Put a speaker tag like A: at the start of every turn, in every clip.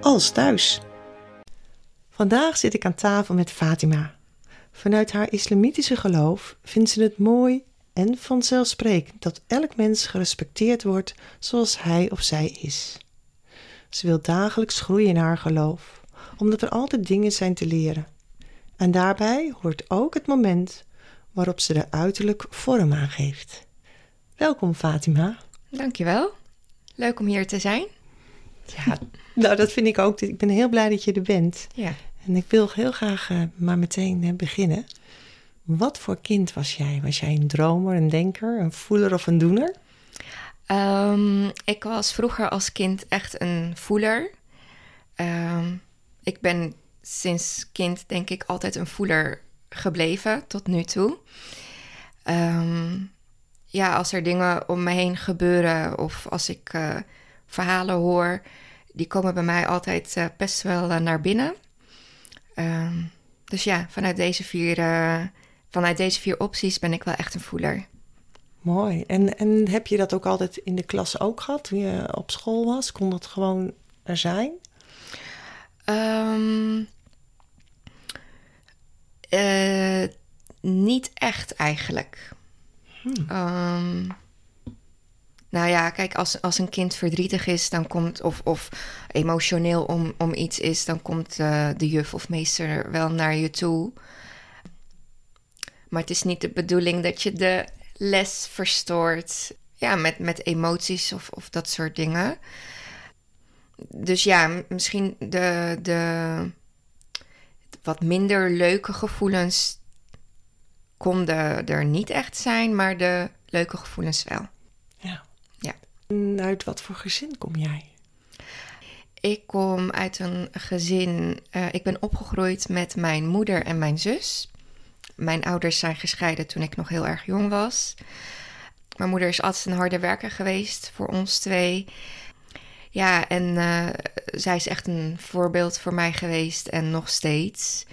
A: als thuis. Vandaag zit ik aan tafel met Fatima. Vanuit haar islamitische geloof vindt ze het mooi en vanzelfsprekend dat elk mens gerespecteerd wordt zoals hij of zij is. Ze wil dagelijks groeien in haar geloof, omdat er altijd dingen zijn te leren. En daarbij hoort ook het moment waarop ze er uiterlijk vorm aan geeft. Welkom Fatima.
B: Dankjewel. Leuk om hier te zijn.
A: Ja, nou dat vind ik ook. Ik ben heel blij dat je er bent.
B: Ja.
A: En ik wil heel graag uh, maar meteen uh, beginnen. Wat voor kind was jij? Was jij een dromer, een denker, een voeler of een doener?
B: Um, ik was vroeger als kind echt een voeler. Um, ik ben sinds kind denk ik altijd een voeler gebleven tot nu toe. Um, ja, als er dingen om me heen gebeuren of als ik uh, verhalen hoor, die komen bij mij altijd uh, best wel uh, naar binnen. Um, dus ja, vanuit deze, vier, vanuit deze vier opties ben ik wel echt een voeler.
A: Mooi. En, en heb je dat ook altijd in de klas ook gehad toen je op school was? Kon dat gewoon er zijn?
B: Um, uh, niet echt eigenlijk. Hmm. Um, nou ja, kijk, als, als een kind verdrietig is, dan komt, of, of emotioneel om, om iets is, dan komt uh, de juf of meester wel naar je toe. Maar het is niet de bedoeling dat je de les verstoort. Ja, met, met emoties of, of dat soort dingen. Dus ja, misschien de, de wat minder leuke gevoelens konden er niet echt zijn, maar de leuke gevoelens wel.
A: Ja. En uit wat voor gezin kom jij?
B: Ik kom uit een gezin. Uh, ik ben opgegroeid met mijn moeder en mijn zus. Mijn ouders zijn gescheiden toen ik nog heel erg jong was. Mijn moeder is altijd een harde werker geweest voor ons twee. Ja, en uh, zij is echt een voorbeeld voor mij geweest en nog steeds.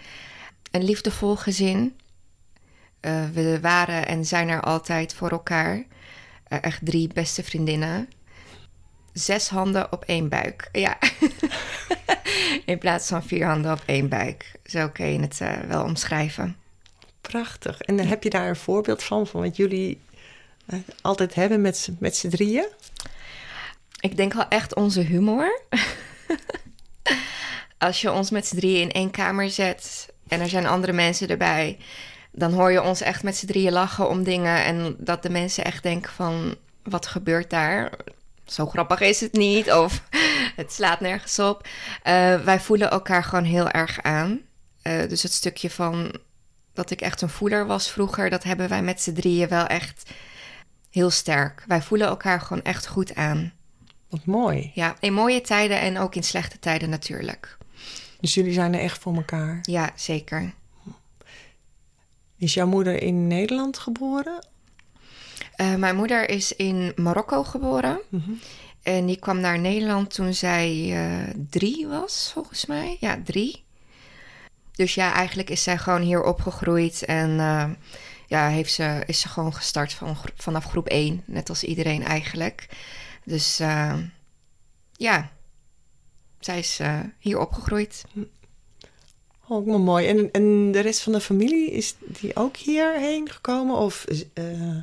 B: Een liefdevol gezin. Uh, we waren en zijn er altijd voor elkaar. Uh, echt drie beste vriendinnen. Zes handen op één buik. Ja. In plaats van vier handen op één buik. Zo kun je het wel omschrijven.
A: Prachtig. En heb je daar een voorbeeld van, van wat jullie altijd hebben met z'n drieën?
B: Ik denk wel echt onze humor. Als je ons met z'n drieën in één kamer zet en er zijn andere mensen erbij, dan hoor je ons echt met z'n drieën lachen om dingen. En dat de mensen echt denken van, wat gebeurt daar? Zo grappig is het niet of het slaat nergens op. Uh, wij voelen elkaar gewoon heel erg aan. Uh, dus het stukje van dat ik echt een voeler was vroeger, dat hebben wij met z'n drieën wel echt heel sterk. Wij voelen elkaar gewoon echt goed aan.
A: Wat mooi.
B: Ja, in mooie tijden en ook in slechte tijden natuurlijk.
A: Dus jullie zijn er echt voor elkaar?
B: Ja, zeker.
A: Is jouw moeder in Nederland geboren?
B: Uh, mijn moeder is in Marokko geboren. Mm -hmm. En die kwam naar Nederland toen zij uh, drie was, volgens mij. Ja, drie. Dus ja, eigenlijk is zij gewoon hier opgegroeid. En uh, ja, heeft ze, is ze gewoon gestart van, vanaf groep 1. Net als iedereen eigenlijk. Dus ja, zij is hier opgegroeid.
A: Oh, maar mooi. En, en de rest van de familie, is die ook hierheen gekomen? Of uh,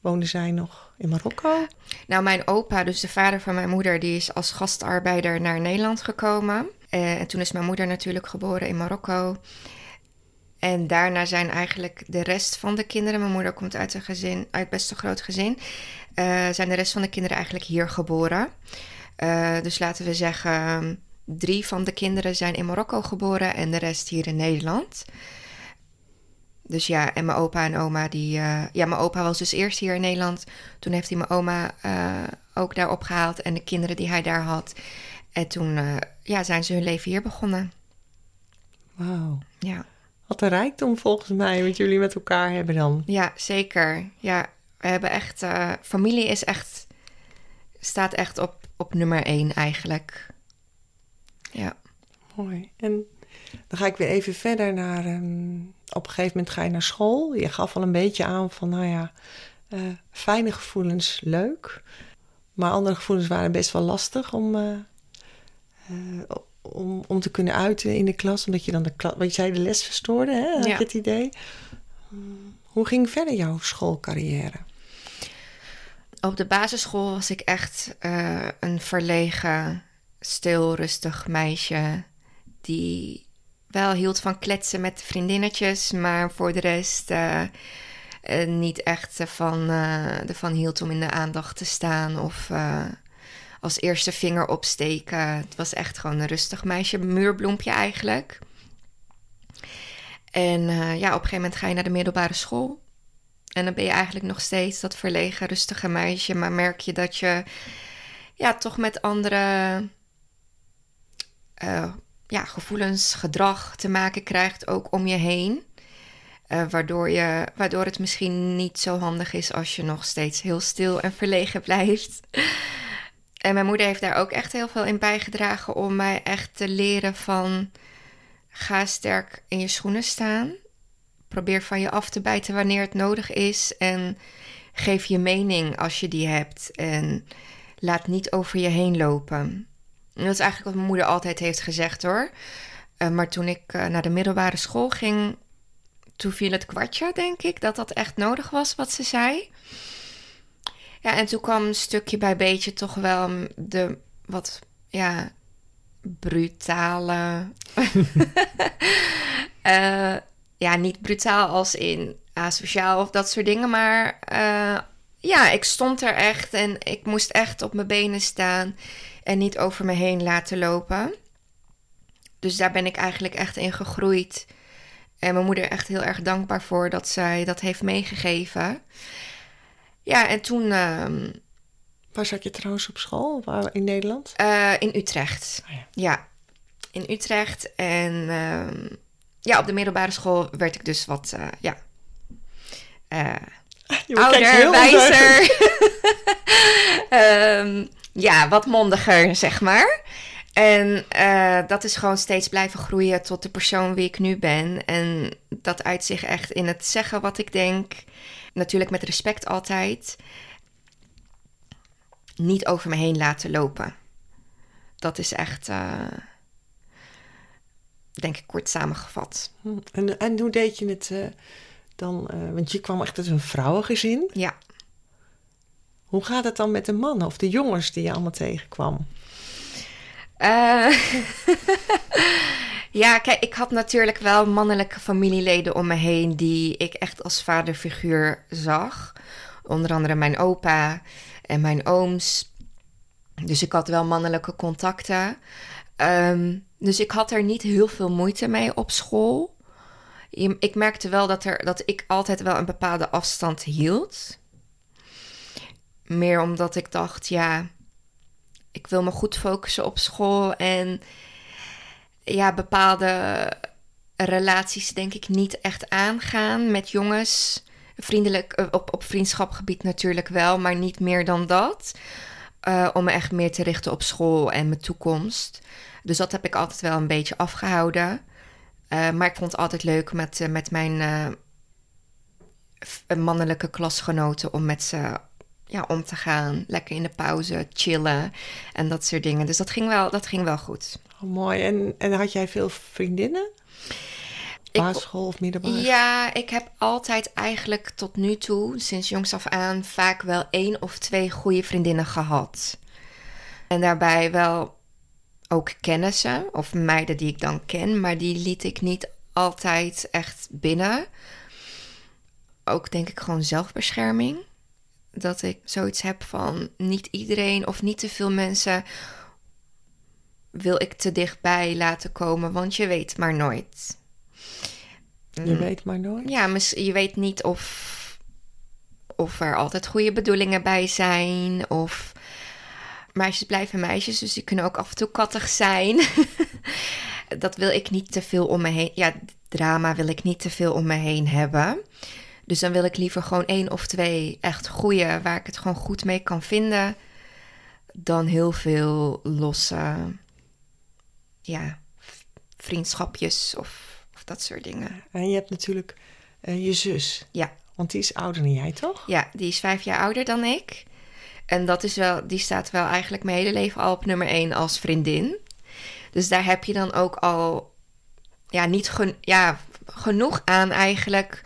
A: wonen zij nog in Marokko?
B: Nou, mijn opa, dus de vader van mijn moeder, die is als gastarbeider naar Nederland gekomen. en toen is mijn moeder natuurlijk geboren in Marokko. En daarna zijn eigenlijk de rest van de kinderen, mijn moeder komt uit een gezin, uit best een groot gezin, uh, zijn de rest van de kinderen eigenlijk hier geboren. Dus laten we zeggen, drie van de kinderen zijn in Marokko geboren en de rest hier in Nederland. Dus ja, en mijn opa en oma, die. Uh, ja, mijn opa was dus eerst hier in Nederland. Toen heeft hij mijn oma ook daar opgehaald en de kinderen die hij daar had. En toen eh, ja, zijn ze hun leven hier begonnen.
A: Wauw.
B: Ja.
A: Wat een rijkdom volgens mij, wat jullie met elkaar hebben dan.
B: Ja, zeker. Ja, we hebben echt. eh, familie is echt. staat echt op, op nummer één eigenlijk. Ja.
A: Mooi. En dan ga ik weer even verder naar. ehm, op een gegeven moment ga je naar school. Je gaf al een beetje aan van, nou ja, eh, fijne gevoelens leuk. Maar andere gevoelens waren best wel lastig om, eh, eh, om, om te kunnen uiten in de klas. Omdat je dan de klas, wat je zei, de les verstoorde, hè? had
B: Ja.
A: je het idee. Hoe ging verder jouw schoolcarrière?
B: Op de basisschool was ik echt een verlegen, stil, rustig meisje. Die wel hield van kletsen met vriendinnetjes, maar voor de rest eh, eh, niet echt ervan, eh, ervan hield om in de aandacht te staan of als eerste vinger opsteken. Het was echt gewoon een rustig meisje, muurbloempje eigenlijk. En ja, op een gegeven moment ga je naar de middelbare school. En dan ben je eigenlijk nog steeds dat verlegen, rustige meisje. Maar merk je dat je ja, toch met andere eh, ja, gevoelens, gedrag te maken krijgt, ook om je heen. Eh, waardoor, je, waardoor het misschien niet zo handig is als je nog steeds heel stil en verlegen blijft. En mijn moeder heeft daar ook echt heel veel in bijgedragen om mij echt te leren van ga sterk in je schoenen staan. Probeer van je af te bijten wanneer het nodig is. En geef je mening als je die hebt. En laat niet over je heen lopen. Dat is eigenlijk wat mijn moeder altijd heeft gezegd hoor. Eh, maar toen ik eh, naar de middelbare school ging, toen viel het kwartje, denk ik, dat dat echt nodig was wat ze zei. Ja, en toen kwam stukje bij beetje toch wel de wat, ja, brutale. Eh, ja, niet brutaal als in asociaal of dat soort dingen, maar ja, ik stond er echt en ik moest echt op mijn benen staan en niet over me heen laten lopen. Dus daar ben ik eigenlijk echt in gegroeid. En mijn moeder echt heel erg dankbaar voor dat zij dat heeft meegegeven. Ja, en toen ehm,
A: Waar zat je trouwens op school? Waar, in Nederland?
B: eh, in Utrecht.
A: Oh ja.
B: ja. in Utrecht. En ehm, ja, op de middelbare school werd ik dus wat, eh, ja, eh,
A: heel
B: ouder, wijzer.
A: ondeugend.
B: Ja, wat mondiger, zeg maar. En eh, dat is gewoon steeds blijven groeien tot de persoon wie ik nu ben. En dat uit zich echt in het zeggen wat ik denk. Natuurlijk met respect altijd. Niet over me heen laten lopen. Dat is echt, eh, denk ik, kort samengevat.
A: Hm, En, en hoe deed je het eh, dan? want je kwam echt uit een vrouwengezin.
B: Ja.
A: Hoe gaat het dan met de mannen of de jongens die je allemaal tegenkwam?
B: Eh, ja, kijk, ik had natuurlijk wel mannelijke familieleden om me heen die ik echt als vaderfiguur zag. Onder andere mijn opa en mijn ooms. Dus ik had wel mannelijke contacten. Ehm, dus ik had er niet heel veel moeite mee op school. Ik merkte wel dat, er, dat ik altijd wel een bepaalde afstand hield. Meer omdat ik dacht, ja, ik wil me goed focussen op school en ja, bepaalde relaties denk ik niet echt aangaan met jongens. Vriendelijk, eh, op, op vriendschapgebied natuurlijk wel, maar niet meer dan dat. Eh, om me echt meer te richten op school en mijn toekomst. Dus dat heb ik altijd wel een beetje afgehouden. Eh, maar ik vond het altijd leuk met, met mijn mannelijke klasgenoten om met ze ja, om te gaan. Lekker in de pauze, chillen en dat soort dingen. Dus dat ging wel, dat ging wel goed.
A: Oh, mooi. En, en had jij veel vriendinnen? Basisschool of middelbare?
B: Ja, ik heb altijd eigenlijk tot nu toe, sinds jongs af aan, vaak wel één of twee goede vriendinnen gehad. En daarbij wel ook kennissen of meiden die ik dan ken, maar die liet ik niet altijd echt binnen. Ook denk ik gewoon zelfbescherming. Dat ik zoiets heb van niet iedereen of niet te veel mensen wil ik te dichtbij laten komen, want je weet maar nooit.
A: Je weet maar nooit.
B: Ja, je weet niet of, of er altijd goede bedoelingen bij zijn. Of... meisjes blijven meisjes, dus die kunnen ook af en toe kattig zijn. dat wil ik niet te veel om me heen. Ja, drama wil ik niet te veel om me heen hebben. Dus dan wil ik liever gewoon één of twee echt goede, waar ik het gewoon goed mee kan vinden, dan heel veel losse, ja, vriendschapjes of, of dat soort dingen.
A: En je hebt natuurlijk eh, je zus.
B: Ja.
A: Want die is ouder dan jij, toch?
B: Ja, die is vijf jaar ouder dan ik. En dat is wel, die staat wel eigenlijk mijn hele leven al op nummer één als vriendin. Dus daar heb je dan ook al ja, niet gen, ja, genoeg aan eigenlijk.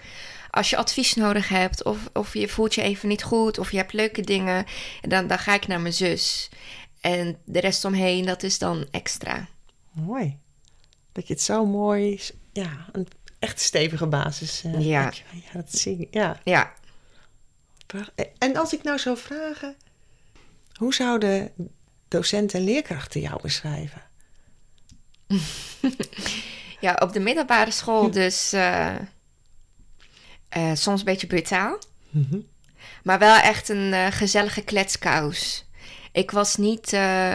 B: Als je advies nodig hebt, of, of je voelt je even niet goed, of je hebt leuke dingen, dan, dan ga ik naar mijn zus. En de rest omheen, dat is dan extra.
A: Mooi. Dat je het zo mooi, ja, een echt stevige basis uh,
B: ja.
A: Ja, dat zie ik. Ja.
B: ja.
A: En als ik nou zou vragen, hoe zouden docenten en leerkrachten jou beschrijven?
B: ja, op de middelbare school dus uh, uh, soms een beetje brutaal.
A: Mm -hmm.
B: Maar wel echt een uh, gezellige kletskous. Ik was niet,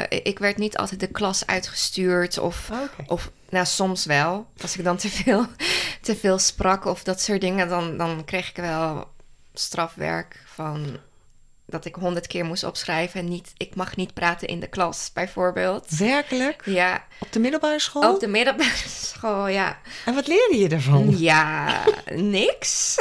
B: ik werd niet altijd de klas uitgestuurd of,
A: oh, okay.
B: of nou soms wel. Als ik dan te veel, te veel sprak of dat soort dingen, dan, dan kreeg ik wel strafwerk van dat ik honderd keer moest opschrijven en niet, ik mag niet praten in de klas, bijvoorbeeld.
A: Werkelijk?
B: Ja.
A: Op de middelbare school?
B: Op de middelbare school, ja.
A: En wat leerde je ervan?
B: Ja, niks.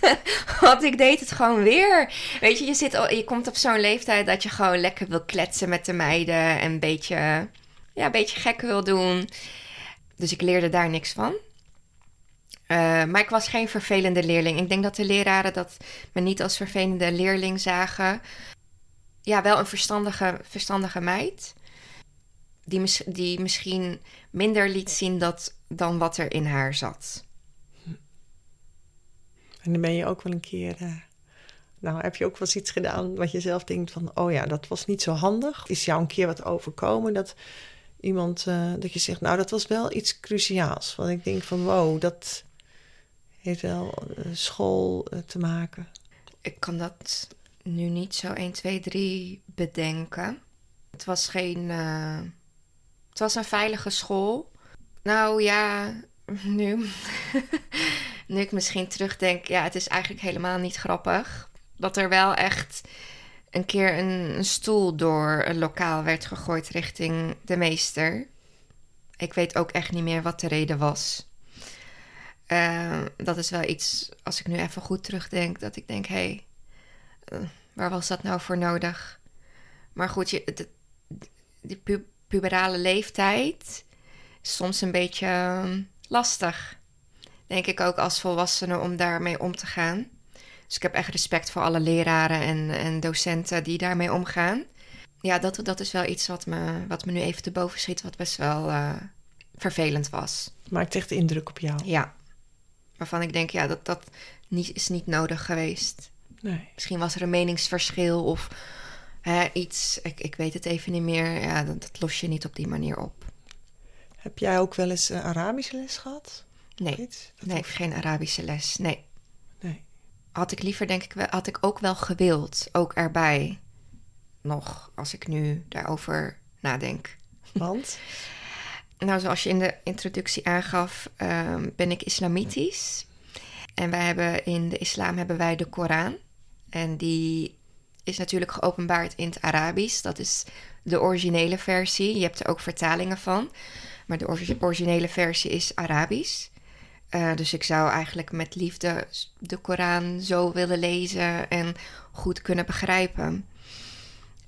B: Want ik deed het gewoon weer. Weet je, je, zit, je komt op zo'n leeftijd dat je gewoon lekker wil kletsen met de meiden en een beetje, ja, een beetje gek wil doen. Dus ik leerde daar niks van. Uh, maar ik was geen vervelende leerling. Ik denk dat de leraren dat me niet als vervelende leerling zagen. Ja, wel een verstandige, verstandige meid. Die, die misschien minder liet zien dat, dan wat er in haar zat.
A: En dan ben je ook wel een keer. Uh, nou, heb je ook wel eens iets gedaan wat je zelf denkt van: oh ja, dat was niet zo handig. Is jou een keer wat overkomen dat iemand, uh, dat je zegt, nou, dat was wel iets cruciaals. Want ik denk van: wow, dat heeft wel uh, school te maken.
B: Ik kan dat nu niet zo 1, 2, 3 bedenken. Het was geen. het was een veilige school. Nou ja, nu. nu ik misschien terugdenk, ja, het is eigenlijk helemaal niet grappig. Dat er wel echt een keer een, een, stoel door een lokaal werd gegooid richting de meester. Ik weet ook echt niet meer wat de reden was. Uh, dat is wel iets, als ik nu even goed terugdenk, dat ik denk: hé, hey, uh, waar was dat nou voor nodig? Maar goed, je, de, die pu puberale leeftijd is soms een beetje uh, lastig denk ik ook als volwassene om daarmee om te gaan. Dus ik heb echt respect voor alle leraren en, en docenten die daarmee omgaan. Ja, dat, dat is wel iets wat me, wat me nu even te boven schiet, wat best wel uh, vervelend was.
A: Maakt echt indruk op jou.
B: Ja. Waarvan ik denk, ja, dat, dat niet, is niet nodig geweest.
A: Nee.
B: Misschien was er een meningsverschil of hè, iets, ik, ik weet het even niet meer. Ja, dat, dat los je niet op die manier op.
A: Heb jij ook wel eens uh, Arabische les gehad?
B: Nee, nee geen Arabische les. Nee.
A: nee.
B: Had ik liever, denk ik, wel, had ik ook wel gewild. Ook erbij. Nog, als ik nu daarover nadenk.
A: Want?
B: nou, zoals je in de introductie aangaf, um, ben ik islamitisch. En wij hebben in de islam hebben wij de Koran. En die is natuurlijk geopenbaard in het Arabisch. Dat is de originele versie. Je hebt er ook vertalingen van. Maar de originele versie is Arabisch. Uh, dus ik zou eigenlijk met liefde de Koran zo willen lezen en goed kunnen begrijpen.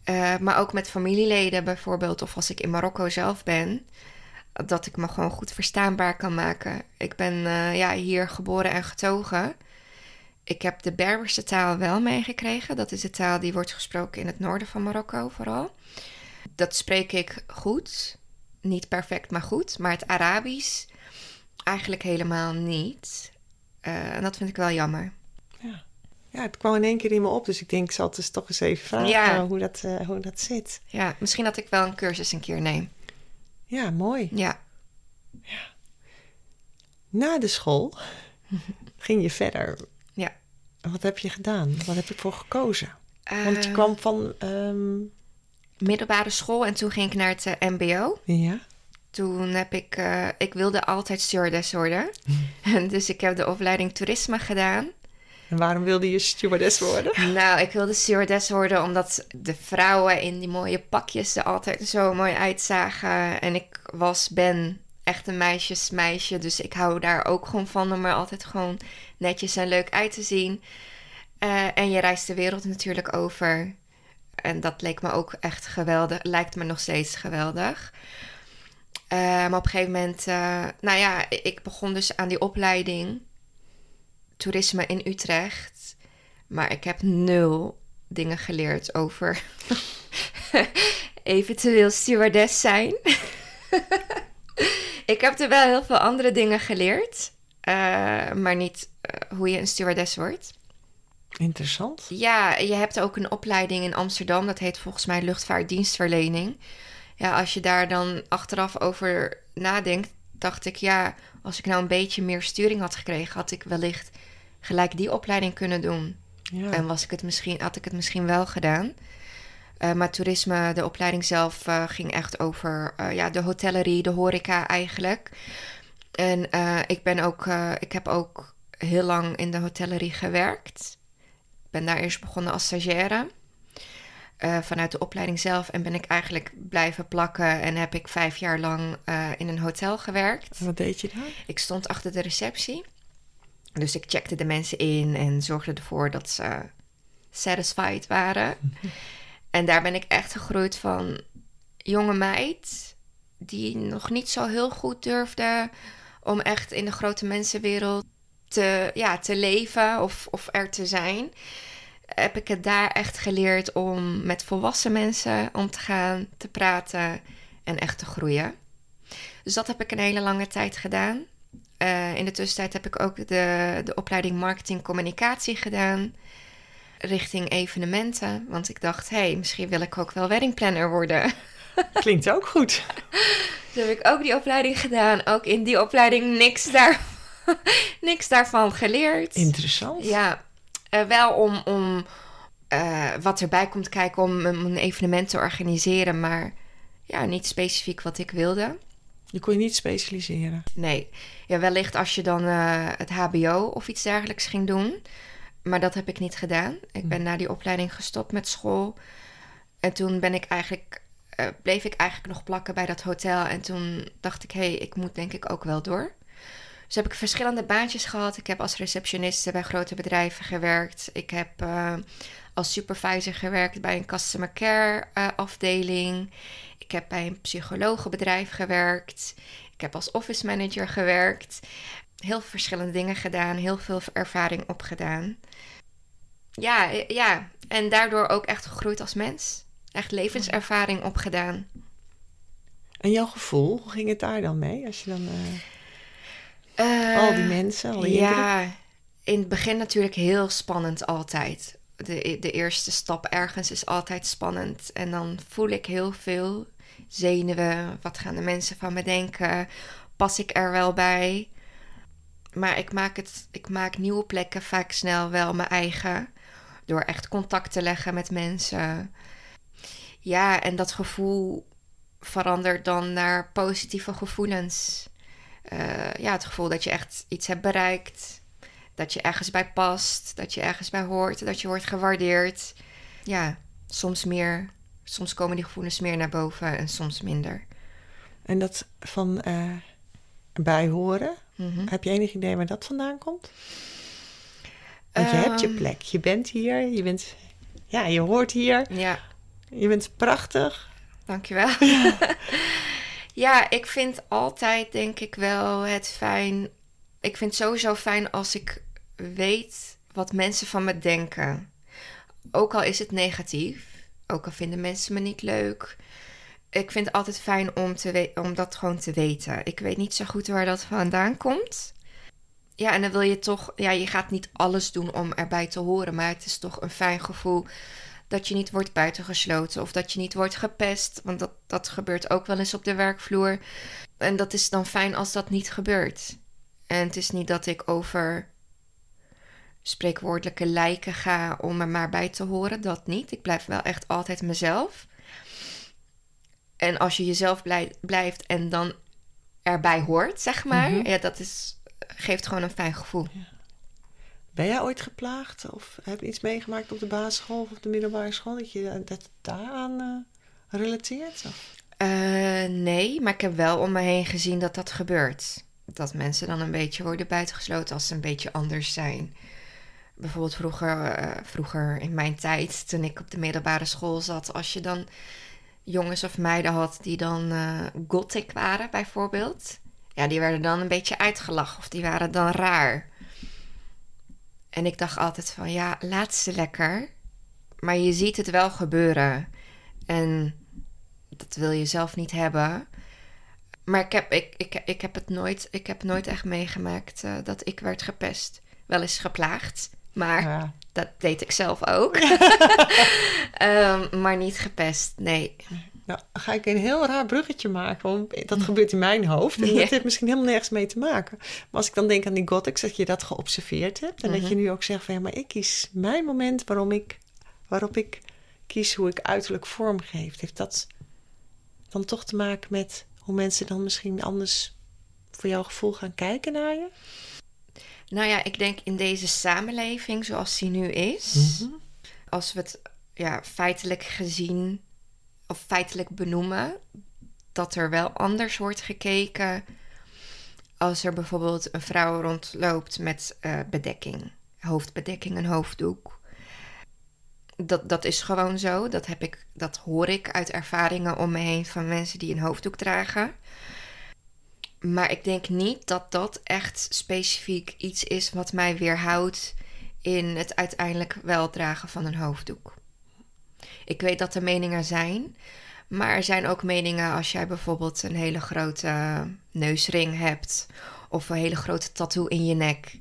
B: Uh, maar ook met familieleden bijvoorbeeld, of als ik in Marokko zelf ben, dat ik me gewoon goed verstaanbaar kan maken. Ik ben uh, ja, hier geboren en getogen. Ik heb de Berberse taal wel meegekregen. Dat is de taal die wordt gesproken in het noorden van Marokko vooral. Dat spreek ik goed. Niet perfect, maar goed. Maar het Arabisch eigenlijk helemaal niet. Uh, en dat vind ik wel jammer.
A: Ja. ja, het kwam in één keer in me op. Dus ik denk, ik zal het dus toch eens even vragen
B: Ja.
A: hoe, dat, uh, hoe dat zit.
B: Ja, misschien dat ik wel een cursus een keer neem.
A: Ja, mooi.
B: Ja.
A: Na de school ging je verder.
B: Ja.
A: Wat heb je gedaan? Wat heb je voor gekozen? Want je
B: Eh,
A: kwam van ehm,
B: middelbare school en toen ging ik naar het eh, MBO.
A: Ja.
B: Toen heb ik, eh, ik wilde altijd stewardess worden. En dus ik heb de opleiding toerisme gedaan.
A: En waarom wilde je stewardess worden?
B: Nou, ik wilde stewardess worden omdat de vrouwen in die mooie pakjes er altijd zo mooi uitzagen. En ik was, ben echt een meisjesmeisje, dus ik hou daar ook gewoon van om er altijd gewoon netjes en leuk uit te zien. Eh, en je reist de wereld natuurlijk over. En dat leek me ook echt geweldig. Lijkt me nog steeds geweldig. Eh, maar op een gegeven moment, eh, nou ja, ik begon dus aan die opleiding toerisme in Utrecht. Maar ik heb nul dingen geleerd over eventueel stewardess zijn. ik heb er wel heel veel andere dingen geleerd, uh, maar niet uh, hoe je een stewardess wordt.
A: Interessant.
B: Ja, je hebt ook een opleiding in Amsterdam, dat heet volgens mij luchtvaartdienstverlening. Ja, als je daar dan achteraf over nadenkt, dacht ik, ja, als ik nou een beetje meer sturing had gekregen, had ik wellicht gelijk die opleiding kunnen doen. Ja. En was ik het misschien, had ik het misschien wel gedaan. Uh, maar toerisme, de opleiding zelf, uh, ging echt over uh, ja, de hotellerie, de horeca eigenlijk. En ik ben ook, ik heb ook heel lang in de hotellerie gewerkt. Ik ben daar eerst begonnen als stagiaire. vanuit de opleiding zelf. En ben ik eigenlijk blijven plakken. En heb ik vijf jaar lang in een hotel gewerkt.
A: Wat deed je daar?
B: Ik stond achter de receptie. Dus ik checkte de mensen in en zorgde ervoor dat ze satisfied waren. En daar ben ik echt gegroeid van jonge meid die nog niet zo heel goed durfde om echt in de grote mensenwereld te, ja, te leven of, of er te zijn. Heb ik het daar echt geleerd om met volwassen mensen om te gaan, te praten en echt te groeien. Dus dat heb ik een hele lange tijd gedaan. Uh, in de tussentijd heb ik ook de, de opleiding marketing communicatie gedaan. Richting evenementen. Want ik dacht, hé, hey, misschien wil ik ook wel weddingplanner worden.
A: Klinkt ook goed.
B: dus heb ik ook die opleiding gedaan. Ook in die opleiding niks, daar, niks daarvan geleerd.
A: Interessant.
B: Ja, uh, wel om, om uh, wat erbij komt kijken om een evenement te organiseren. Maar ja, niet specifiek wat ik wilde.
A: Je kon je niet specialiseren?
B: Nee. Ja, wellicht als je dan uh, het HBO of iets dergelijks ging doen. Maar dat heb ik niet gedaan. Ik ben hm. na die opleiding gestopt met school. En toen ben ik eigenlijk, uh, bleef ik eigenlijk nog plakken bij dat hotel. En toen dacht ik, hé, hey, ik moet denk ik ook wel door. Dus heb ik verschillende baantjes gehad. Ik heb als receptioniste bij grote bedrijven gewerkt. Ik heb uh, als supervisor gewerkt bij een customer care uh, afdeling. Ik heb bij een psychologenbedrijf gewerkt. Ik heb als office manager gewerkt. Heel verschillende dingen gedaan. Heel veel ervaring opgedaan. Ja, ja. En daardoor ook echt gegroeid als mens. Echt levenservaring opgedaan.
A: En jouw gevoel, hoe ging het daar dan mee? Als je dan... Uh, uh, al die mensen, al die
B: Ja, in het begin natuurlijk heel spannend altijd. De, de eerste stap ergens is altijd spannend. En dan voel ik heel veel zenuwen. Wat gaan de mensen van me denken? Pas ik er wel bij? Maar ik maak, het, ik maak nieuwe plekken vaak snel wel mijn eigen. Door echt contact te leggen met mensen. Ja, en dat gevoel verandert dan naar positieve gevoelens. Uh, ja, het gevoel dat je echt iets hebt bereikt. Dat je ergens bij past. Dat je ergens bij hoort. Dat je wordt gewaardeerd. Ja, soms meer soms komen die gevoelens meer naar boven en soms minder.
A: En dat van uh, bijhoren, mm-hmm. heb je enig idee waar dat vandaan komt? Want je um, hebt je ehm. plek, je bent hier, je bent, ja, je hoort hier.
B: Ja.
A: Je bent prachtig.
B: Dankjewel. Ja. ja, ik vind altijd, denk ik wel, het fijn. Ik vind het sowieso fijn als ik weet wat mensen van me denken. Ook al is het negatief. Ook al vinden mensen me niet leuk. Ik vind het altijd fijn om, te om dat gewoon te weten. Ik weet niet zo goed waar dat vandaan komt. Ja, en dan wil je toch... Ja, je gaat niet alles doen om erbij te horen. Maar het is toch een fijn gevoel dat je niet wordt buitengesloten. Of dat je niet wordt gepest. Want dat, dat gebeurt ook wel eens op de werkvloer. En dat is dan fijn als dat niet gebeurt. En het is niet dat ik over spreekwoordelijke lijken ga om er maar bij te horen. Dat niet. Ik blijf wel echt altijd mezelf. En als je jezelf blij, blijft en dan erbij hoort, zeg maar,
A: Mhm.
B: ja, dat is, geeft gewoon een fijn gevoel.
A: Ben jij ooit geplaagd of heb je iets meegemaakt op de basisschool of op de middelbare school dat je dat daaraan eh, relateert?
B: Eh, nee, maar ik heb wel om me heen gezien dat dat gebeurt. Dat mensen dan een beetje worden buitengesloten als ze een beetje anders zijn. Bijvoorbeeld vroeger, eh, vroeger in mijn tijd, toen ik op de middelbare school zat, als je dan jongens of meiden had die dan eh gothic waren, bijvoorbeeld. Ja, die werden dan een beetje uitgelachen of die waren dan raar. En ik dacht altijd van, ja, laat ze lekker. Maar je ziet het wel gebeuren. En dat wil je zelf niet hebben. Maar ik heb, ik, ik, ik heb het nooit, ik heb nooit echt meegemaakt eh, dat ik werd gepest. Wel eens geplaagd, maar
A: Ja.
B: dat deed ik zelf ook. Ehm, maar niet gepest, nee.
A: Nou, ga ik een heel raar bruggetje maken, want dat gebeurt in mijn hoofd. En dat heeft misschien helemaal nergens mee te maken. Maar als ik dan denk aan die gothics, dat je dat geobserveerd hebt. En dat
B: Mhm.
A: je nu ook zegt van ja, maar ik kies mijn moment waarom ik, waarop ik kies hoe ik uiterlijk vorm geef. Heeft dat dan toch te maken met hoe mensen dan misschien anders voor jouw gevoel gaan kijken naar je?
B: Nou ja, ik denk in deze samenleving zoals die nu is,
A: Mhm.
B: als we het ja, feitelijk gezien of feitelijk benoemen, dat er wel anders wordt gekeken als er bijvoorbeeld een vrouw rondloopt met eh, bedekking, hoofdbedekking, een hoofddoek. Dat, dat is gewoon zo. Dat, heb ik, dat hoor ik uit ervaringen om me heen van mensen die een hoofddoek dragen. Maar ik denk niet dat dat echt specifiek iets is wat mij weerhoudt in het uiteindelijk wel dragen van een hoofddoek. Ik weet dat er meningen zijn, maar er zijn ook meningen als jij bijvoorbeeld een hele grote neusring hebt of een hele grote tattoo in je nek.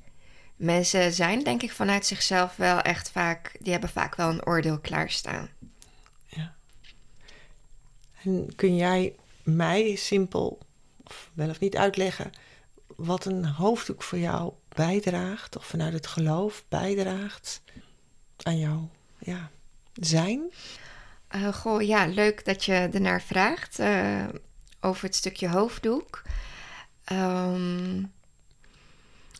B: Mensen zijn denk ik vanuit zichzelf wel echt vaak, die hebben vaak wel een oordeel klaarstaan.
A: En kun jij mij simpel, wel of niet uitleggen, wat een hoofddoek voor jou bijdraagt, of vanuit het geloof bijdraagt aan jouw ja, zijn?
B: Eh, goh, ja, leuk dat je ernaar vraagt eh, over het stukje hoofddoek. Ehm,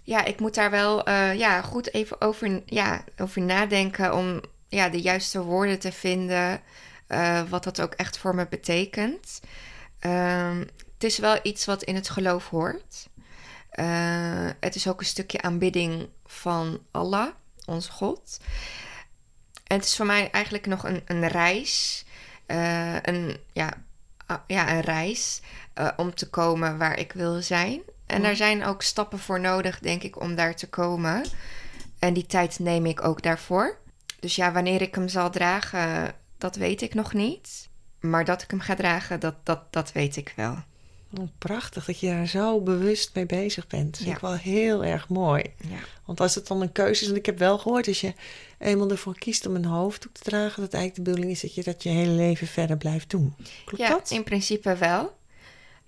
B: ja, ik moet daar wel eh, ja, goed even over, ja, over nadenken om ja, de juiste woorden te vinden. wat dat ook echt voor me betekent. Ehm, het is wel iets wat in het geloof hoort. Eh, het is ook een stukje aanbidding van Allah, onze God. En het is voor mij eigenlijk nog een, een reis. eh, een, ja, ah, ja, een reis eh, om te komen waar ik wil zijn. En daar zijn ook stappen voor nodig, denk ik, om daar te komen. En die tijd neem ik ook daarvoor. Dus ja, wanneer ik hem zal dragen, dat weet ik nog niet. Maar dat ik hem ga dragen, dat, dat, dat weet ik wel.
A: Prachtig dat je daar zo bewust mee bezig bent. Dat vind
B: Ja.
A: ik wel heel erg mooi.
B: Ja.
A: Want als het dan een keuze is, en ik heb wel gehoord, als je eenmaal ervoor kiest om een hoofddoek te dragen, dat eigenlijk de bedoeling is dat je dat je hele leven verder blijft doen. Klopt
B: ja,
A: dat?
B: in principe wel.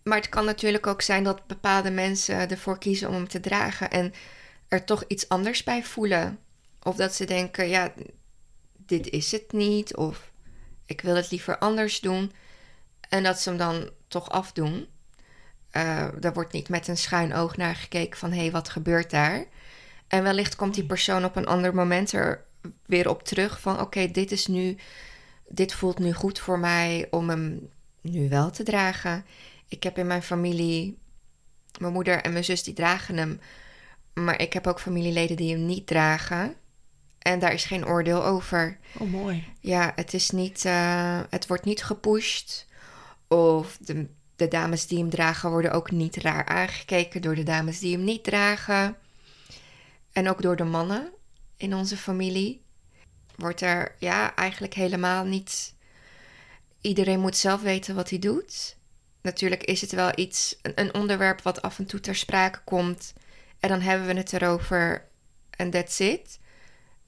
B: Maar het kan natuurlijk ook zijn dat bepaalde mensen ervoor kiezen om hem te dragen en er toch iets anders bij voelen. Of dat ze denken, ja, dit is het niet. Of ik wil het liever anders doen. En dat ze hem dan toch afdoen. Eh daar wordt niet met een schuin oog naar gekeken van, hé, hey, wat gebeurt daar? En wellicht komt die persoon op een ander moment er weer op terug van, oké, dit is nu, dit voelt nu goed voor mij om hem nu wel te dragen. Ik heb in mijn familie, mijn moeder en mijn zus die dragen hem, maar ik heb ook familieleden die hem niet dragen. En daar is geen oordeel over.
A: Oh, mooi.
B: Ja, het is niet, eh, het wordt niet gepusht. Of de, de dames die hem dragen worden ook niet raar aangekeken door de dames die hem niet dragen. En ook door de mannen in onze familie wordt er ja eigenlijk helemaal niet. Iedereen moet zelf weten wat hij doet. Natuurlijk is het wel iets, een, onderwerp wat af en toe ter sprake komt. En dan hebben we het erover en that's it.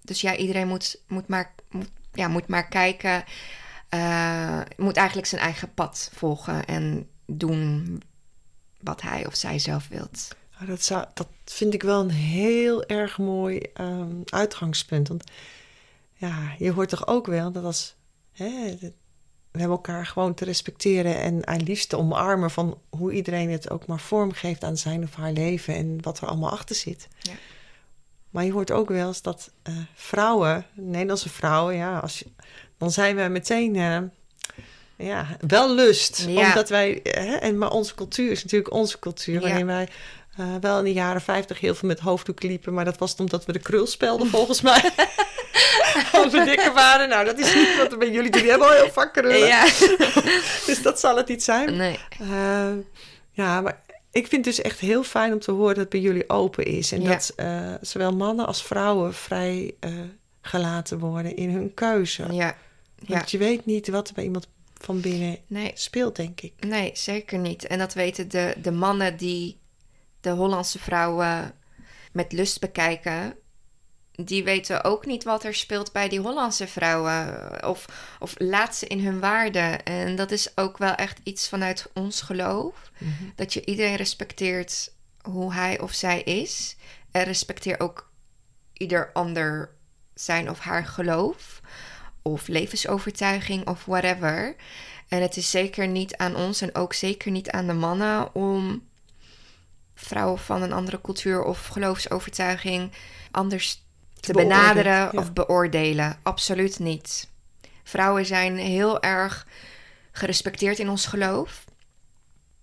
B: Dus ja, iedereen moet, moet, maar, moet, ja, moet maar kijken. eh, moet eigenlijk zijn eigen pad volgen en doen wat hij of zij zelf wilt.
A: Nou, dat, zou, dat vind ik wel een heel erg mooi ehm, uitgangspunt. Want ja, je hoort toch ook wel dat als hè, we hebben elkaar gewoon te respecteren en aan liefst te omarmen van hoe iedereen het ook maar vormgeeft aan zijn of haar leven en wat er allemaal achter zit.
B: Ja.
A: Maar je hoort ook wel eens dat eh, vrouwen, Nederlandse vrouwen, ja, als je, dan zijn we meteen eh, ja, wel lust.
B: Ja.
A: Omdat wij, eh, hè, en, maar onze cultuur is natuurlijk onze cultuur,
B: Ja.
A: waarin wij eh, wel in de jaren 50 heel veel met hoofddoek liepen, maar dat was omdat we de krul spelden volgens mij. Als we dikker waren. Nou, dat is niet wat we bij jullie doen. Die hebben al heel vaak krullen.
B: Ja.
A: Dus dat zal het niet zijn.
B: Nee.
A: Eh, ja, maar ik vind het dus echt heel fijn om te horen dat het bij jullie open is. En
B: Ja.
A: dat eh, zowel mannen als vrouwen vrij gelaten worden in hun keuze.
B: Ja. Ja.
A: Want je weet niet wat er bij iemand van binnen
B: Nee.
A: speelt, denk ik.
B: Nee, zeker niet. En dat weten de, de mannen die de Hollandse vrouwen met lust bekijken. Die weten ook niet wat er speelt bij die Hollandse vrouwen. Of, of laat ze in hun waarde. En dat is ook wel echt iets vanuit ons geloof. Dat je iedereen respecteert hoe hij of zij is. En respecteer ook ieder ander zijn of haar geloof. Of levensovertuiging of whatever. En het is zeker niet aan ons en ook zeker niet aan de mannen om vrouwen van een andere cultuur of geloofsovertuiging anders te, benaderen
A: ja.
B: of beoordelen. Absoluut niet. Vrouwen zijn heel erg gerespecteerd in ons geloof.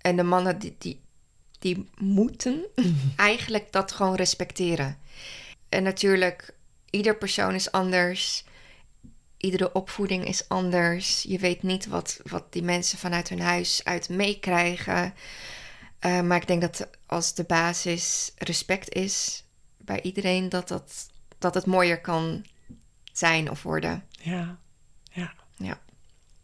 B: En de mannen die, die, die moeten eigenlijk dat gewoon respecteren. En natuurlijk, ieder persoon is anders. Iedere opvoeding is anders. Je weet niet wat, wat die mensen vanuit hun huis uit meekrijgen. Eh, maar ik denk dat als de basis respect is bij iedereen, dat, dat, dat het mooier kan zijn of worden.
A: Ja, ja.
B: Ja.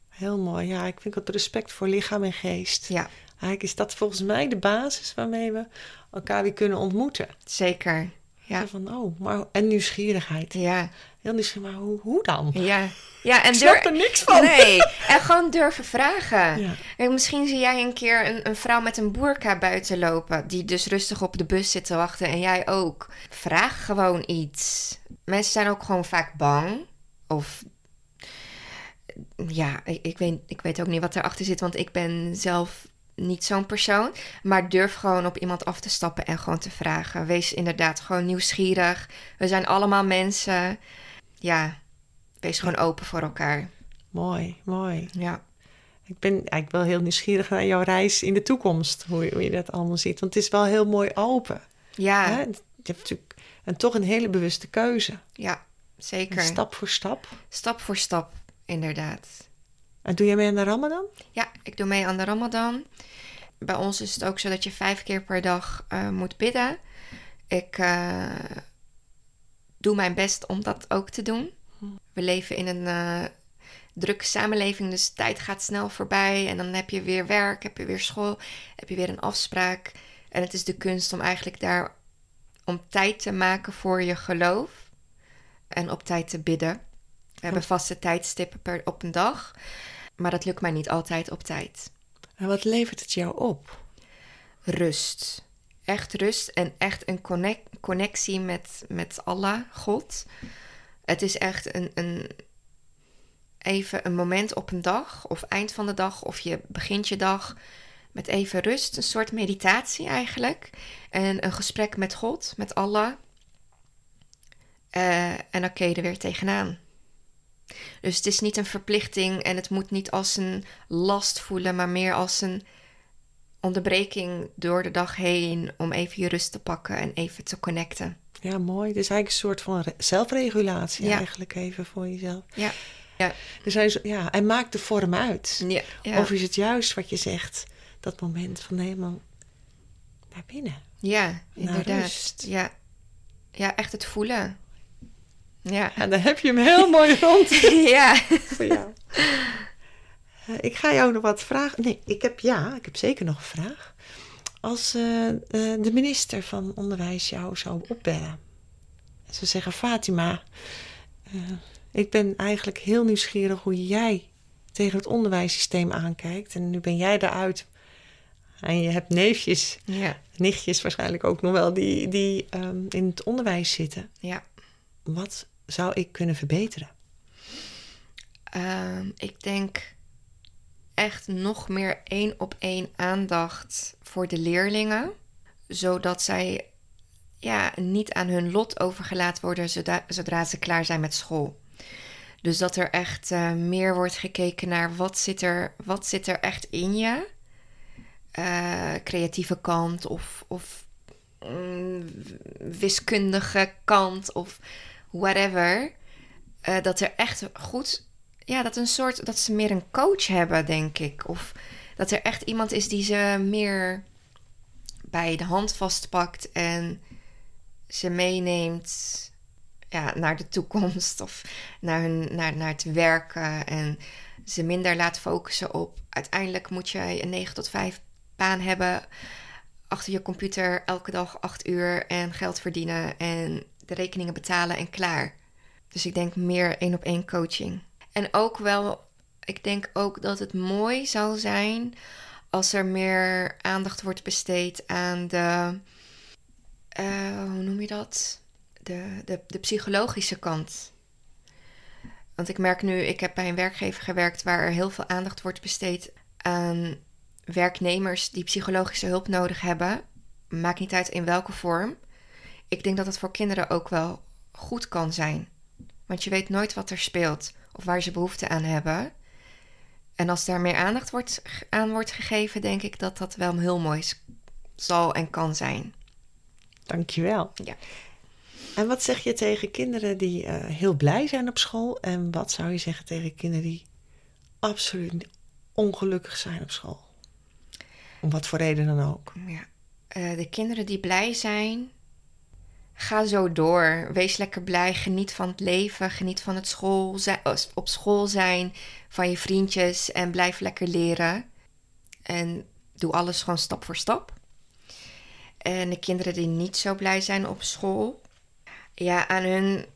A: Heel mooi. Ja, ik vind dat respect voor lichaam en geest.
B: Ja,
A: Eigenlijk is dat volgens mij de basis waarmee we elkaar weer kunnen ontmoeten.
B: zeker. Ja,
A: Zo Van, oh, maar, en nieuwsgierigheid.
B: ja,
A: Heel nieuwsgierig, maar hoe, hoe dan?
B: ja. ja en
A: Ik snap er niks van.
B: Nee, en gewoon durven vragen.
A: Ja.
B: Kijk, misschien zie jij een keer een, een vrouw met een boerka buiten lopen, die dus rustig op de bus zit te wachten en jij ook. Vraag gewoon iets. Mensen zijn ook gewoon vaak bang. Of ja, ik, ik, weet, ik weet ook niet wat erachter zit, want ik ben zelf niet zo'n persoon. Maar durf gewoon op iemand af te stappen en gewoon te vragen. Wees inderdaad gewoon nieuwsgierig. We zijn allemaal mensen. Ja, wees gewoon open voor elkaar.
A: Mooi, mooi.
B: Ja.
A: Ik ben eigenlijk wel heel nieuwsgierig naar jouw reis in de toekomst. Hoe je, hoe je dat allemaal ziet. Want het is wel heel mooi open.
B: Ja,
A: Hè? Je hebt natuurlijk en toch een hele bewuste keuze.
B: ja, zeker.
A: Stap voor stap.
B: Stap voor stap, inderdaad.
A: En doe jij mee aan de Ramadan?
B: Ja, ik doe mee aan de Ramadan. Bij ons is het ook zo dat je vijf keer per dag eh, moet bidden. Ik eh, doe mijn best om dat ook te doen. We leven in een eh, drukke samenleving, dus tijd gaat snel voorbij. En dan heb je weer werk, heb je weer school, heb je weer een afspraak. En het is de kunst om eigenlijk daar om tijd te maken voor je geloof en op tijd te bidden. We hebben vaste tijdstippen per, op een dag, maar dat lukt mij niet altijd op tijd.
A: En wat levert het jou op?
B: Rust. Echt rust en echt een connect, connectie met, met Allah, God. Het is echt een, een, even een moment op een dag of eind van de dag of je begint je dag met even rust. Een soort meditatie eigenlijk. En een gesprek met God, met Allah. Eh, en dan kun je er weer tegenaan. Dus het is niet een verplichting en het moet niet als een last voelen, maar meer als een onderbreking door de dag heen om even je rust te pakken en even te connecten.
A: Ja, mooi. Het is eigenlijk een soort van re- zelfregulatie
B: Ja.
A: eigenlijk even voor jezelf.
B: Ja, ja,
A: zijn zo, ja, en maak de vorm uit.
B: ja, ja.
A: Of is het juist wat je zegt, dat moment van helemaal naar binnen?
B: ja
A: naar
B: inderdaad.
A: rust.
B: Ja. ja, echt het voelen. Ja,
A: En dan heb je hem heel mooi rond
B: ja.
A: voor jou. Eh, ik ga jou nog wat vragen. Nee, ik heb ja, ik heb zeker nog een vraag. Als eh, eh, de minister van Onderwijs jou zou opbellen. En ze zeggen, Fatima, ik ben eigenlijk heel nieuwsgierig hoe jij tegen het onderwijssysteem aankijkt. En nu ben jij eruit. En je hebt neefjes,
B: ja,
A: nichtjes waarschijnlijk ook nog wel, die, die ehm, in het onderwijs zitten.
B: ja.
A: Wat zou ik kunnen verbeteren?
B: Ehm, ik denk echt nog meer één op één aandacht voor de leerlingen, zodat zij ja, niet aan hun lot overgelaten worden zodra, zodra ze klaar zijn met school. Dus dat er echt uh, meer wordt gekeken naar wat zit er, wat zit er echt in je. Uh, creatieve kant of, of mm, wiskundige kant of whatever. Uh, dat er echt goed, ja, dat een soort, dat ze meer een coach hebben, denk ik. Of dat er echt iemand is die ze meer bij de hand vastpakt en ze meeneemt ja, naar de toekomst of naar, hun, naar, naar het werken en ze minder laat focussen op uiteindelijk moet je een 9 tot 5 baan hebben achter je computer elke dag 8 uur en geld verdienen en de rekeningen betalen en klaar. Dus ik denk meer één op één coaching. En ook wel, ik denk ook dat het mooi zou zijn als er meer aandacht wordt besteed aan de, uh, hoe noem je dat? De, de, de psychologische kant. Want ik merk nu, ik heb bij een werkgever gewerkt waar er heel veel aandacht wordt besteed aan werknemers die psychologische hulp nodig hebben. Maakt niet uit in welke vorm. Ik denk dat het voor kinderen ook wel goed kan zijn. Want je weet nooit wat er speelt of waar ze behoefte aan hebben. En als daar meer aandacht wordt, aan wordt gegeven, denk ik dat dat wel heel mooi zal en kan zijn.
A: Dankjewel.
B: Ja.
A: En wat zeg je tegen kinderen die uh, heel blij zijn op school? En wat zou je zeggen tegen kinderen die absoluut ongelukkig zijn op school? Om wat voor reden dan ook.
B: Ja. Uh, de kinderen die blij zijn, ga zo door. Wees lekker blij. Geniet van het leven. Geniet van het school zijn, op school zijn. Van je vriendjes. En blijf lekker leren. En doe alles gewoon stap voor stap. En de kinderen die niet zo blij zijn op school. Ja, aan hun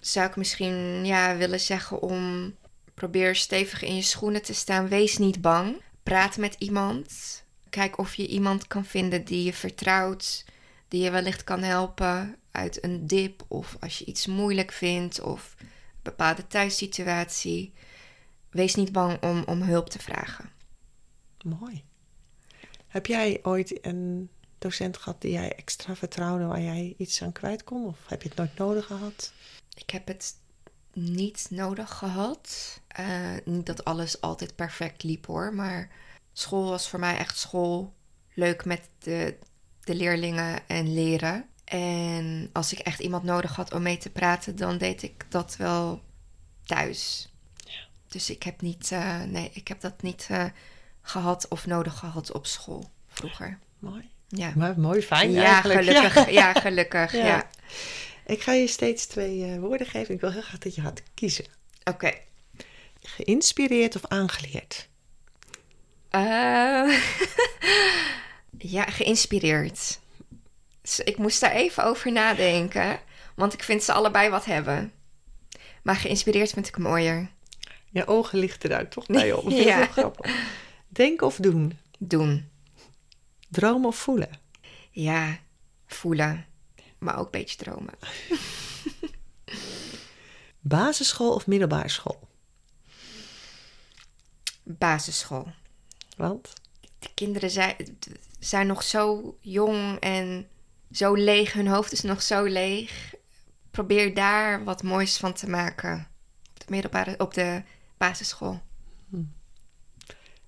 B: zou ik misschien ja, willen zeggen om... Probeer stevig in je schoenen te staan. Wees niet bang. Praat met iemand. Kijk of je iemand kan vinden die je vertrouwt die je wellicht kan helpen uit een dip of als je iets moeilijk vindt of een bepaalde thuissituatie. Wees niet bang om, om hulp te vragen.
A: Mooi. Heb jij ooit een docent gehad die jij extra vertrouwde waar jij iets aan kwijt kon? Of heb je het nooit nodig gehad?
B: Ik heb het niet nodig gehad. Uh, niet dat alles altijd perfect liep hoor, maar school was voor mij echt school. Leuk met de, de leerlingen en leren. En als ik echt iemand nodig had om mee te praten, dan deed ik dat wel thuis. Ja. Dus ik heb, niet, uh, nee, ik heb dat niet uh, gehad of nodig gehad op school vroeger.
A: Mooi.
B: Ja.
A: Maar mooi, fijn
B: ja,
A: eigenlijk.
B: Gelukkig, ja. ja gelukkig. ja. ja.
A: Ik ga je steeds twee uh, woorden geven. Ik wil heel graag dat je gaat kiezen.
B: Oké. Okay.
A: Geïnspireerd of aangeleerd?
B: ja, geïnspireerd. Dus ik moest daar even over nadenken, want ik vind ze allebei wat hebben. Maar geïnspireerd vind ik mooier.
A: Je ogen lichten daar toch bij op. ja. grappig. Denken of doen?
B: Doen.
A: Dromen of voelen?
B: Ja, voelen. Maar ook een beetje dromen.
A: Basisschool of middelbare school?
B: Basisschool.
A: Want?
B: De kinderen zijn, zijn nog zo jong en zo leeg. Hun hoofd is nog zo leeg. Probeer daar wat moois van te maken. Op de, middelbare, op de basisschool. Hm.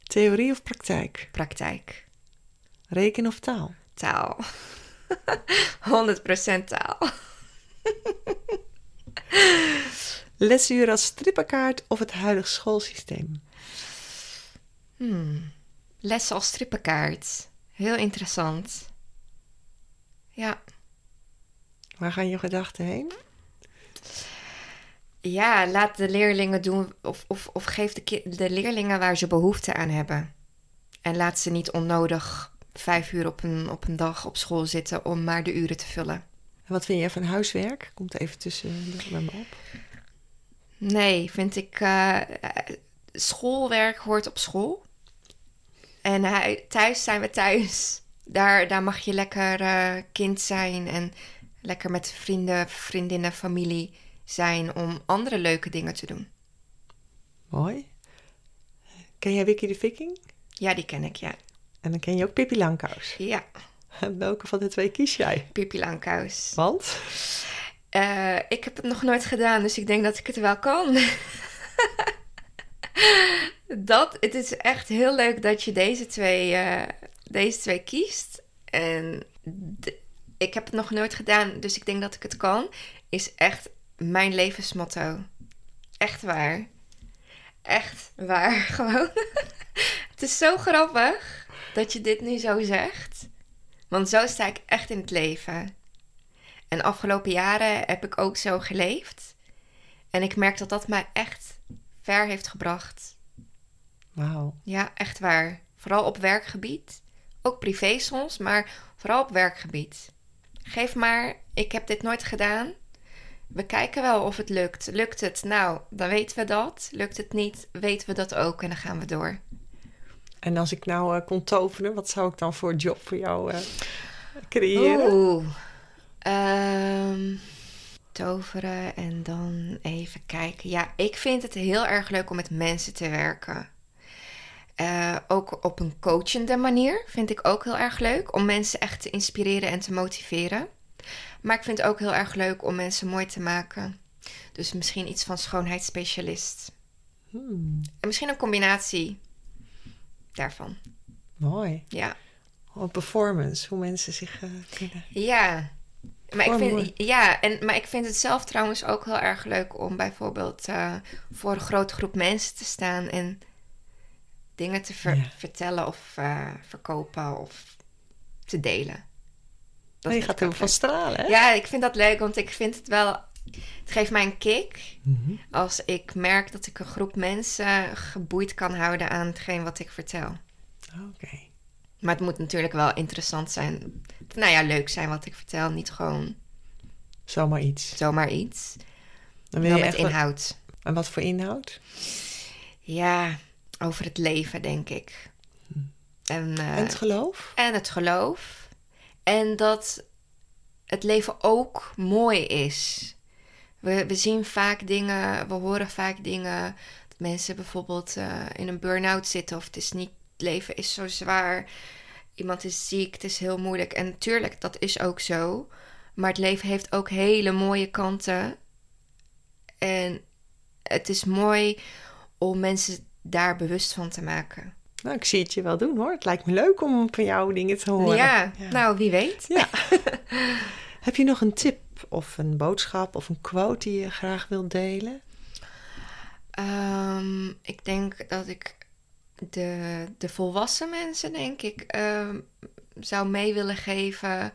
A: Theorie of praktijk?
B: Praktijk.
A: Reken of taal?
B: Taal. 100% taal.
A: Lesuur als strippenkaart of het huidige schoolsysteem?
B: Hmm. Lessen als strippenkaart. Heel interessant. Ja.
A: Waar gaan je gedachten heen?
B: Ja, laat de leerlingen doen of, of, of geef de, de leerlingen waar ze behoefte aan hebben. En laat ze niet onnodig vijf uur op een, op een dag op school zitten om maar de uren te vullen.
A: En wat vind jij van huiswerk? Komt even tussen me op.
B: Nee, vind ik. Uh, schoolwerk hoort op school. En hij, thuis zijn we thuis. Daar, daar mag je lekker uh, kind zijn en lekker met vrienden, vriendinnen, familie zijn om andere leuke dingen te doen.
A: Mooi. Ken jij Wiki de Viking?
B: Ja, die ken ik, ja.
A: En dan ken je ook Pippi Langkous.
B: Ja,
A: En welke van de twee kies jij?
B: Pippi Langkous.
A: Want?
B: Eh, ik heb het nog nooit gedaan, dus ik denk dat ik het wel kan. dat, het is echt heel leuk dat je deze twee, eh, deze twee kiest. En ik heb het nog nooit gedaan, dus ik denk dat ik het kan. Is echt mijn levensmotto. Echt waar. Echt waar, gewoon. het is zo grappig dat je dit nu zo zegt. Want zo sta ik echt in het leven. En afgelopen jaren heb ik ook zo geleefd. En ik merk dat dat mij echt ver heeft gebracht.
A: Wauw.
B: Ja, echt waar. Vooral op werkgebied. Ook privé soms, maar vooral op werkgebied. Geef maar, ik heb dit nooit gedaan. We kijken wel of het lukt. Lukt het? Nou, dan weten we dat. Lukt het niet, weten we dat ook en dan gaan we door.
A: En als ik nou eh, kon toveren, wat zou ik dan voor job voor jou eh, creëren?
B: Oeh. Ehm, toveren en dan even kijken. Ja, ik vind het heel erg leuk om met mensen te werken. Eh, ook op een coachende manier vind ik ook heel erg leuk. Om mensen echt te inspireren en te motiveren. Maar ik vind het ook heel erg leuk om mensen mooi te maken. Dus misschien iets van schoonheidsspecialist.
A: Hmm,
B: En misschien een combinatie daarvan.
A: mooi.
B: Ja.
A: Oh, performance, hoe mensen zich eh, kunnen...
B: Ja. Maar ik, vind,
A: mooi.
B: ja, en, maar ik vind het zelf trouwens ook heel erg leuk om bijvoorbeeld eh, voor een grote groep mensen te staan en dingen te ver-
A: Ja.
B: vertellen of eh, verkopen of te delen. Dat
A: Oh, je gaat er van stralen, hè?
B: Ja, ik vind dat leuk, want ik vind het wel. Het geeft mij een kick
A: Mhm.
B: als ik merk dat ik een groep mensen geboeid kan houden aan hetgeen wat ik vertel.
A: Oké.
B: Maar het moet natuurlijk wel interessant zijn. Nou ja, leuk zijn wat ik vertel. Niet gewoon
A: Zomaar iets.
B: zomaar iets.
A: Dan wil je
B: met
A: echt wat-
B: inhoud.
A: En wat voor inhoud?
B: Ja, over het leven, denk ik. En, eh,
A: en het geloof?
B: en het geloof. En dat het leven ook mooi is. We, we zien vaak dingen, we horen vaak dingen. Dat mensen bijvoorbeeld eh, in een burn-out zitten. Of het is niet, het leven is zo zwaar. Iemand is ziek, het is heel moeilijk. En natuurlijk, dat is ook zo. Maar het leven heeft ook hele mooie kanten. En het is mooi om mensen daar bewust van te maken.
A: Nou, ik zie het je wel doen, hoor. Het lijkt me leuk om van jou dingen te horen.
B: Ja, nou wie weet.
A: Ja. Heb je nog een tip of een boodschap of een quote die je graag wilt delen?
B: Ehm, ik denk dat ik de, de volwassen mensen, denk ik, ehm, zou mee willen geven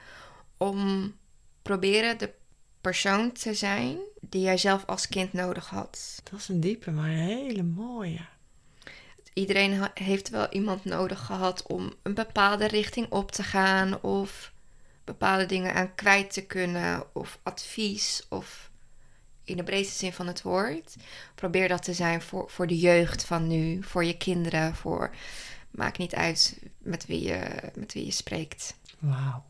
B: om proberen de persoon te zijn die jij zelf als kind nodig had.
A: Dat is een diepe, maar een hele mooie.
B: Iedereen heeft wel iemand nodig gehad om een bepaalde richting op te gaan of bepaalde dingen aan kwijt te kunnen of advies of in de breedste zin van het woord. Probeer dat te zijn voor, voor de jeugd van nu, voor je kinderen, voor maakt niet uit met wie je, met wie je spreekt.
A: Wauw,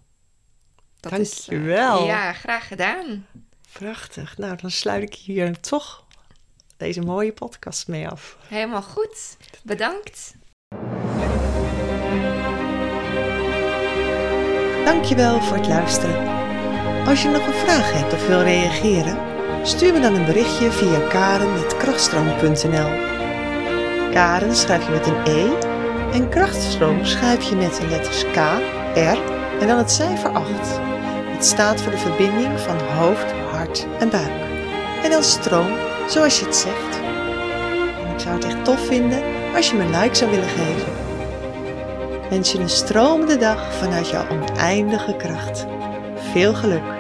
B: Dat
A: Dankjewel.
B: Is, eh, ja, graag gedaan.
A: prachtig. Nou, dan sluit ik hier toch deze mooie podcast mee af.
B: Helemaal goed. Bedankt.
A: Dankjewel voor het luisteren. Als je nog een vraag hebt of wil reageren, stuur me dan een berichtje via karen.krachtstroom.nl Karen schrijf je met een E en krachtstroom schrijf je met de letters K, R en dan het cijfer 8. Het staat voor de verbinding van hoofd, hart en buik. En dan stroom, zoals je het zegt. Ik zou het echt tof vinden als je me een like zou willen geven. Wens je een stromende dag vanuit jouw oneindige kracht. Veel geluk!